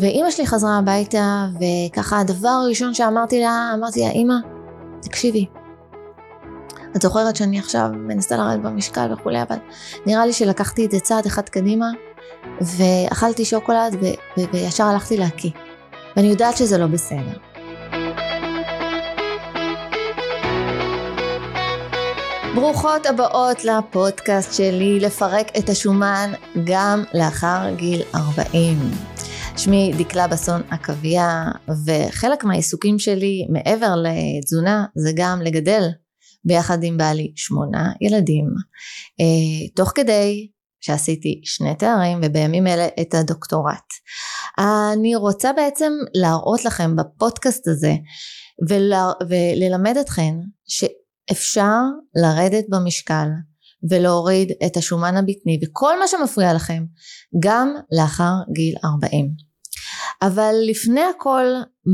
ואימא שלי חזרה הביתה, וככה הדבר הראשון שאמרתי לה, אמרתי לה, אימא, תקשיבי, את זוכרת שאני עכשיו מנסה לרדת במשקל וכולי, אבל נראה לי שלקחתי את זה צעד אחד קדימה, ואכלתי שוקולד ו- ו- וישר הלכתי להקיא. ואני יודעת שזה לא בסדר. ברוכות הבאות לפודקאסט שלי לפרק את השומן גם לאחר גיל 40. שמי דקלה בסון עקביה וחלק מהעיסוקים שלי מעבר לתזונה זה גם לגדל ביחד עם בעלי שמונה ילדים אה, תוך כדי שעשיתי שני תארים ובימים אלה את הדוקטורט. אני רוצה בעצם להראות לכם בפודקאסט הזה ול, וללמד אתכם שאפשר לרדת במשקל ולהוריד את השומן הבטני וכל מה שמפריע לכם גם לאחר גיל 40. אבל לפני הכל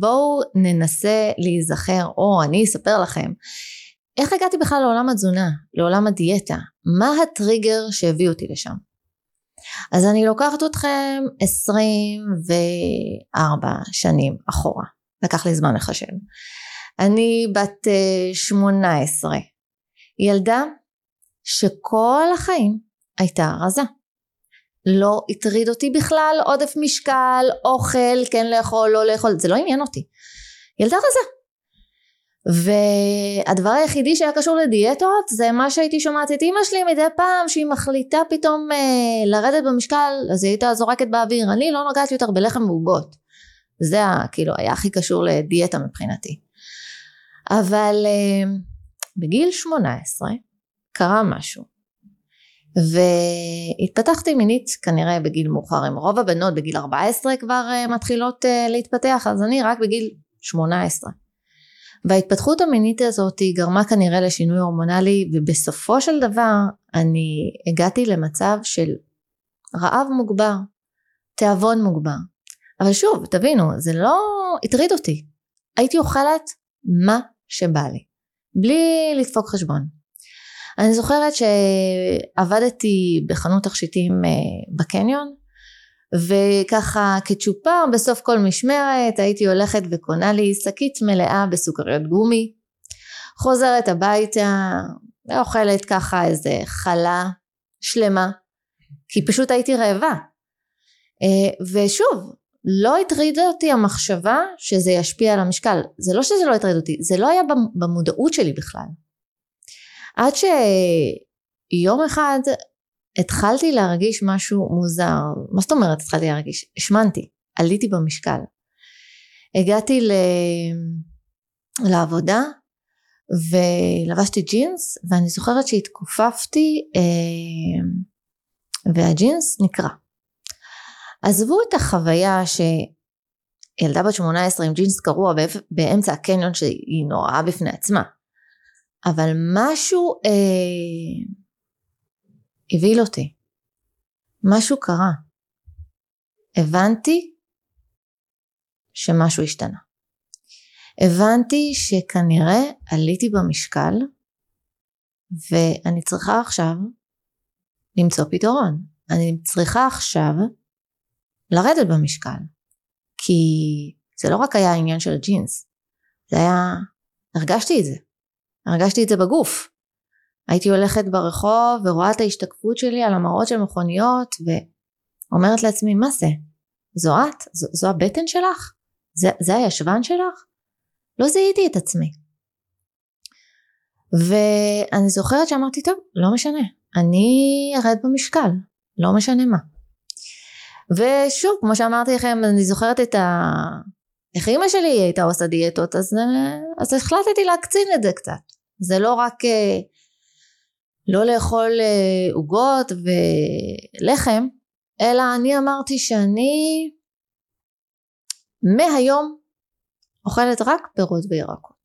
בואו ננסה להיזכר או אני אספר לכם איך הגעתי בכלל לעולם התזונה, לעולם הדיאטה? מה הטריגר שהביא אותי לשם? אז אני לוקחת אתכם 24 שנים אחורה, לקח לי זמן לחשב. אני בת 18, אה, ילדה שכל החיים הייתה רזה. לא הטריד אותי בכלל עודף משקל, אוכל, כן לאכול, לא לאכול, זה לא עניין אותי. ילדה רזה. והדבר היחידי שהיה קשור לדיאטות זה מה שהייתי שומעת את אימא שלי מדי פעם שהיא מחליטה פתאום אה, לרדת במשקל אז היא הייתה זורקת באוויר אני לא נוגעת יותר בלחם ועוגות זה כאילו היה הכי קשור לדיאטה מבחינתי אבל אה, בגיל 18 קרה משהו והתפתחתי מינית כנראה בגיל מאוחר עם רוב הבנות בגיל 14 כבר אה, מתחילות אה, להתפתח אז אני רק בגיל 18 וההתפתחות המינית הזאת היא גרמה כנראה לשינוי הורמונלי ובסופו של דבר אני הגעתי למצב של רעב מוגבר, תיאבון מוגבר. אבל שוב, תבינו, זה לא הטריד אותי. הייתי אוכלת מה שבא לי, בלי לדפוק חשבון. אני זוכרת שעבדתי בחנות תכשיטים אה, בקניון וככה כצ'ופר בסוף כל משמרת הייתי הולכת וקונה לי שקית מלאה בסוכריות גומי חוזרת הביתה ואוכלת ככה איזה חלה שלמה כי פשוט הייתי רעבה. אה, ושוב לא הטרידה אותי המחשבה שזה ישפיע על המשקל. זה לא שזה לא הטריד אותי זה לא היה במודעות שלי בכלל עד שיום אחד התחלתי להרגיש משהו מוזר. מה זאת אומרת התחלתי להרגיש? השמנתי, עליתי במשקל. הגעתי ל... לעבודה ולבשתי ג'ינס ואני זוכרת שהתכופפתי אה, והג'ינס נקרע. עזבו את החוויה שילדה בת 18 עם ג'ינס קרוע באמצע הקניון שהיא נוראה בפני עצמה אבל משהו אה, הבהיל אותי. משהו קרה. הבנתי שמשהו השתנה. הבנתי שכנראה עליתי במשקל ואני צריכה עכשיו למצוא פתרון. אני צריכה עכשיו לרדת במשקל. כי זה לא רק היה העניין של הג'ינס, זה היה, הרגשתי את זה. הרגשתי את זה בגוף. הייתי הולכת ברחוב ורואה את ההשתקפות שלי על המראות של מכוניות ואומרת לעצמי מה זה? זו את? זו, זו הבטן שלך? זה, זה הישבן שלך? לא זיהיתי את עצמי. ואני זוכרת שאמרתי טוב לא משנה אני ארד במשקל לא משנה מה. ושוב כמו שאמרתי לכם אני זוכרת את ה... איך אימא שלי הייתה עושה דיאטות אז, אז החלטתי להקצין את זה קצת זה לא רק לא לאכול אה, עוגות ולחם, אלא אני אמרתי שאני מהיום אוכלת רק פירות וירקות.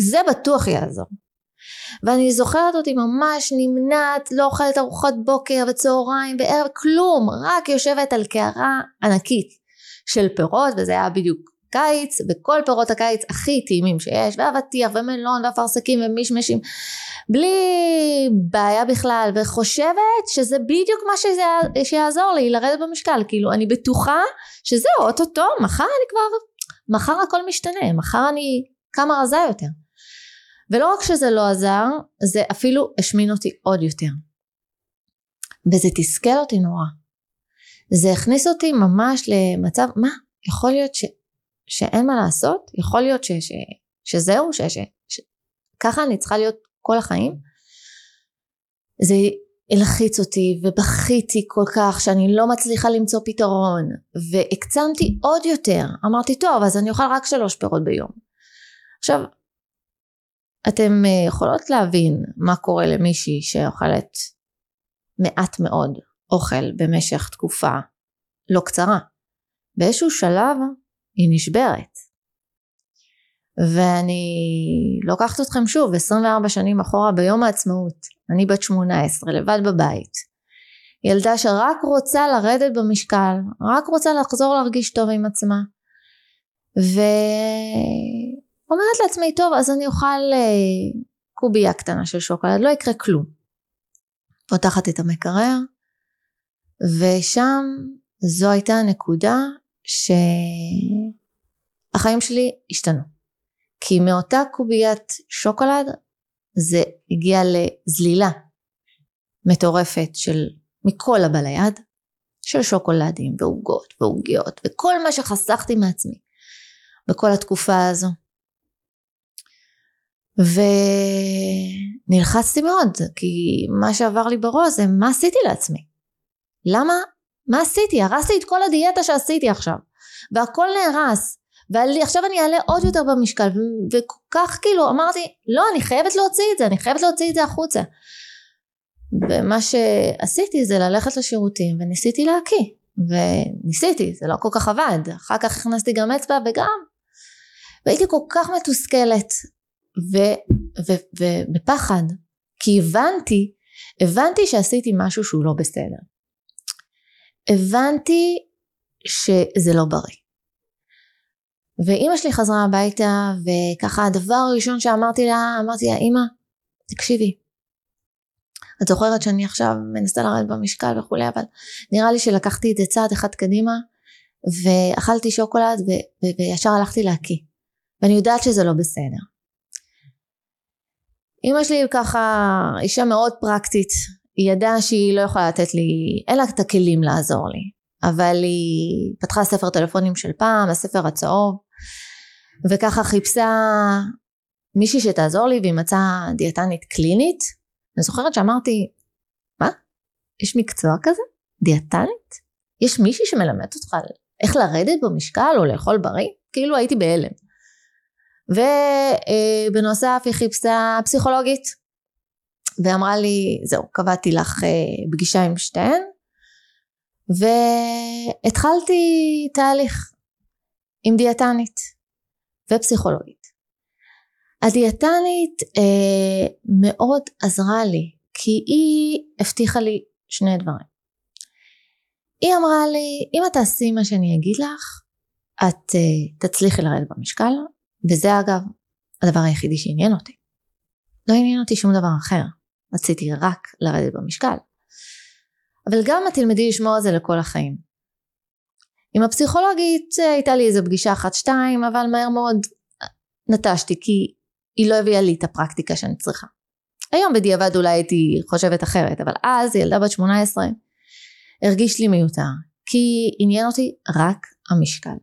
זה בטוח יעזור. ואני זוכרת אותי ממש נמנעת, לא אוכלת ארוחות בוקר וצהריים וערב, כלום, רק יושבת על קערה ענקית של פירות, וזה היה בדיוק קיץ וכל פירות הקיץ הכי טעימים שיש ואבטיח ומלון ואפרסקים ומישמשים בלי בעיה בכלל וחושבת שזה בדיוק מה שזה, שיעזור לי לרדת במשקל. כאילו אני בטוחה שזהו אוטוטו מחר אני כבר מחר הכל משתנה מחר אני כמה רזה יותר. ולא רק שזה לא עזר זה אפילו השמין אותי עוד יותר. וזה תסכל אותי נורא. זה הכניס אותי ממש למצב מה? יכול להיות ש, שאין מה לעשות יכול להיות ש, ש, שזהו ש, ש, ש, ככה אני צריכה להיות כל החיים. זה הלחיץ אותי ובכיתי כל כך שאני לא מצליחה למצוא פתרון והקצנתי עוד יותר. אמרתי טוב אז אני אוכל רק שלוש פירות ביום. עכשיו אתם אה, יכולות להבין מה קורה למישהי שאוכלת מעט מאוד אוכל במשך תקופה לא קצרה. באיזשהו שלב היא נשברת. ואני לוקחת אתכם שוב 24 שנים אחורה ביום העצמאות, אני בת 18 לבד בבית, ילדה שרק רוצה לרדת במשקל, רק רוצה לחזור להרגיש טוב עם עצמה, ואומרת לעצמי טוב אז אני אוכל אה, קובייה קטנה של שוקולד, לא יקרה כלום. פותחת את המקרר, ושם זו הייתה הנקודה שהחיים שלי השתנו. כי מאותה קוביית שוקולד זה הגיע לזלילה מטורפת של מכל הבא ליד, של שוקולדים ועוגות ועוגיות וכל מה שחסכתי מעצמי בכל התקופה הזו. ונלחצתי מאוד כי מה שעבר לי בראש זה מה עשיתי לעצמי למה מה עשיתי? הרסתי את כל הדיאטה שעשיתי עכשיו. והכל נהרס. ועכשיו אני אעלה עוד יותר במשקל. וכל כך כאילו אמרתי לא אני חייבת להוציא את זה אני חייבת להוציא את זה החוצה. ומה שעשיתי זה ללכת לשירותים וניסיתי להקיא. וניסיתי זה לא כל כך עבד. אחר כך הכנסתי גם אצבע וגם. והייתי כל כך מתוסכלת. ובפחד כי הבנתי הבנתי שעשיתי משהו שהוא לא בסדר הבנתי שזה לא בריא. ואימא שלי חזרה הביתה וככה הדבר הראשון שאמרתי לה אמרתי לה אימא תקשיבי את זוכרת שאני עכשיו מנסה לרדת במשקל וכולי אבל נראה לי שלקחתי את זה צעד אחד קדימה ואכלתי שוקולד ו- וישר הלכתי להקיא ואני יודעת שזה לא בסדר. אימא שלי ככה אישה מאוד פרקטית היא ידעה שהיא לא יכולה לתת לי לה את הכלים לעזור לי אבל היא פתחה ספר טלפונים של פעם הספר הצהוב וככה חיפשה מישהי שתעזור לי והיא מצאה דיאטנית קלינית אני זוכרת שאמרתי מה? יש מקצוע כזה? דיאטנית? יש מישהי שמלמד אותך איך לרדת במשקל או לאכול בריא? כאילו הייתי בהלם ובנוסף היא חיפשה פסיכולוגית ואמרה לי זהו קבעתי לך אה, פגישה עם שתיהן והתחלתי תהליך עם דיאטנית ופסיכולוגית. הדיאטנית אה, מאוד עזרה לי כי היא הבטיחה לי שני דברים. היא אמרה לי אם את תעשי מה שאני אגיד לך את אה, תצליחי לרדת במשקל וזה אגב הדבר היחידי שעניין אותי. לא עניין אותי שום דבר אחר, רציתי רק לרדת במשקל. אבל גם את תלמדי לשמור על זה לכל החיים. עם הפסיכולוגית הייתה לי איזו פגישה אחת שתיים אבל מהר מאוד נטשתי כי היא לא הביאה לי את הפרקטיקה שאני צריכה. היום בדיעבד אולי הייתי חושבת אחרת אבל אז ילדה בת 18 הרגיש לי מיותר כי עניין אותי רק המשקל.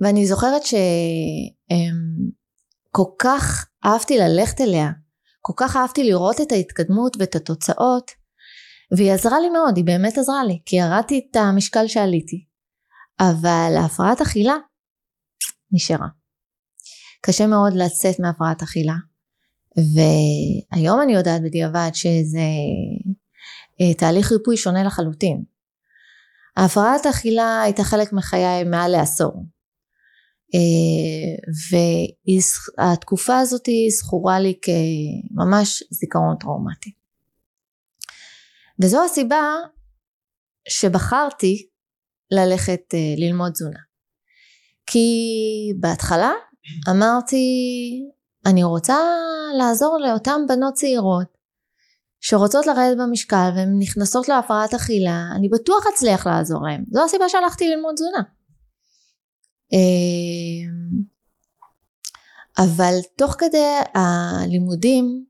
ואני זוכרת שכל כך אהבתי ללכת אליה, כל כך אהבתי לראות את ההתקדמות ואת התוצאות, והיא עזרה לי מאוד, היא באמת עזרה לי, כי ירדתי את המשקל שעליתי, אבל ההפרעת אכילה נשארה. קשה מאוד לצאת מהפרעת אכילה, והיום אני יודעת בדיעבד שזה אה, תהליך ריפוי שונה לחלוטין. ההפרעת אכילה הייתה חלק מחיי מעל לעשור. אה, והתקופה הזאת זכורה לי כממש זיכרון טראומטי. וזו הסיבה שבחרתי ללכת אה, ללמוד תזונה. כי בהתחלה אמרתי, אני רוצה לעזור לאותן בנות צעירות שרוצות לרדת במשקל והן נכנסות להפרעת אכילה, אני בטוח אצליח לעזור להן. זו הסיבה שהלכתי ללמוד תזונה. אמ, אבל תוך כדי הלימודים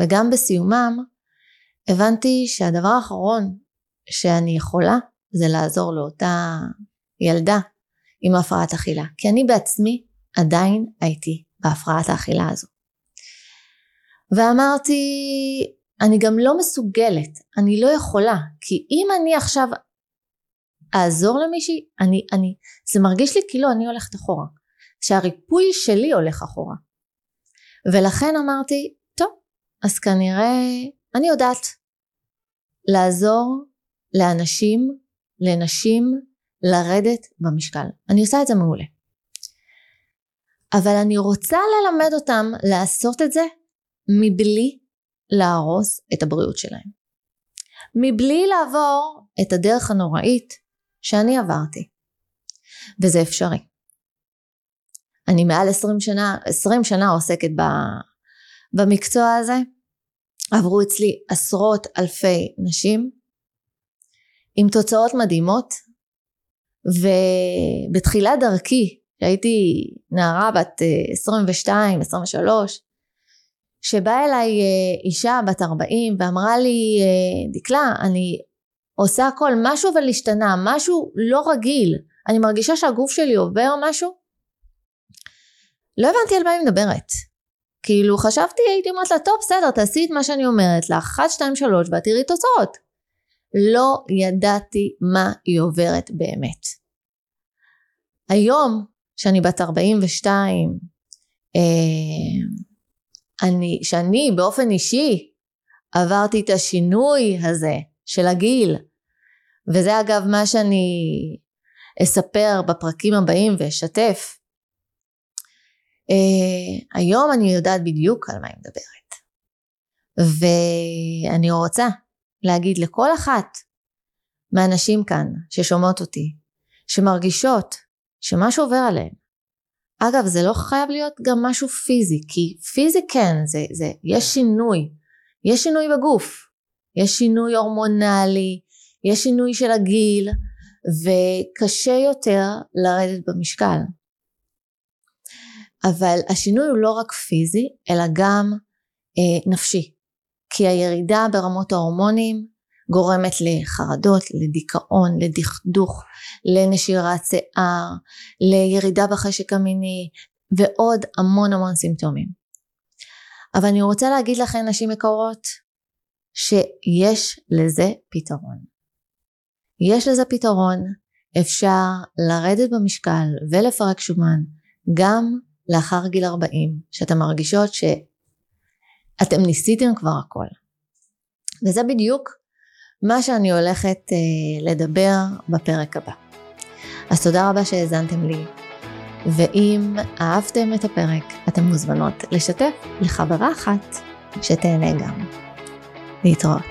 וגם בסיומם הבנתי שהדבר האחרון שאני יכולה זה לעזור לאותה ילדה עם הפרעת אכילה כי אני בעצמי עדיין הייתי בהפרעת האכילה הזו. ואמרתי אני גם לא מסוגלת אני לא יכולה כי אם אני עכשיו אעזור למישהי? אני, אני זה מרגיש לי כאילו אני הולכת אחורה. שהריפוי שלי הולך אחורה. ולכן אמרתי טוב אז כנראה אני יודעת לעזור לאנשים לנשים לרדת במשקל. אני עושה את זה מעולה. אבל אני רוצה ללמד אותם לעשות את זה מבלי להרוס את הבריאות שלהם. מבלי לעבור את הדרך הנוראית שאני עברתי. וזה אפשרי. אני מעל 20 שנה 20 שנה עוסקת במקצוע הזה. עברו אצלי עשרות אלפי נשים עם תוצאות מדהימות ובתחילת דרכי שהייתי נערה בת 22 23 שבאה אליי אה, אישה בת 40 ואמרה לי אה, דקלה אני עושה הכל משהו אבל השתנה משהו לא רגיל. אני מרגישה שהגוף שלי עובר משהו? לא הבנתי על מה היא מדברת. כאילו חשבתי הייתי אומרת לה טוב בסדר תעשי את מה שאני אומרת לך 1 2 3 ואת תראי תוצאות. לא ידעתי מה היא עוברת באמת. היום שאני בת 42 אה, אני, שאני באופן אישי עברתי את השינוי הזה של הגיל. וזה אגב מה שאני אספר בפרקים הבאים ואשתף. uh, היום אני יודעת בדיוק על מה היא מדברת. ואני רוצה להגיד לכל אחת מהנשים כאן ששומעות אותי שמרגישות שמשהו עובר עליהן אגב זה לא חייב להיות גם משהו פיזי כי פיזי כן זה, זה יש שינוי יש שינוי בגוף יש שינוי הורמונלי יש שינוי של הגיל וקשה יותר לרדת במשקל אבל השינוי הוא לא רק פיזי אלא גם אה, נפשי כי הירידה ברמות ההורמונים גורמת לחרדות, לדיכאון, לדכדוך, לנשירת שיער, לירידה בחשק המיני ועוד המון המון סימפטומים. אבל אני רוצה להגיד לכן נשים יקרות שיש לזה פתרון. יש לזה פתרון, אפשר לרדת במשקל ולפרק שומן גם לאחר גיל 40 שאתן מרגישות שאתם ניסיתם כבר הכל. וזה בדיוק מה שאני הולכת אה, לדבר בפרק הבא. אז תודה רבה שהאזנתם לי, ואם אהבתם את הפרק, אתן מוזמנות לשתף לחברה אחת שתהנה גם. 没错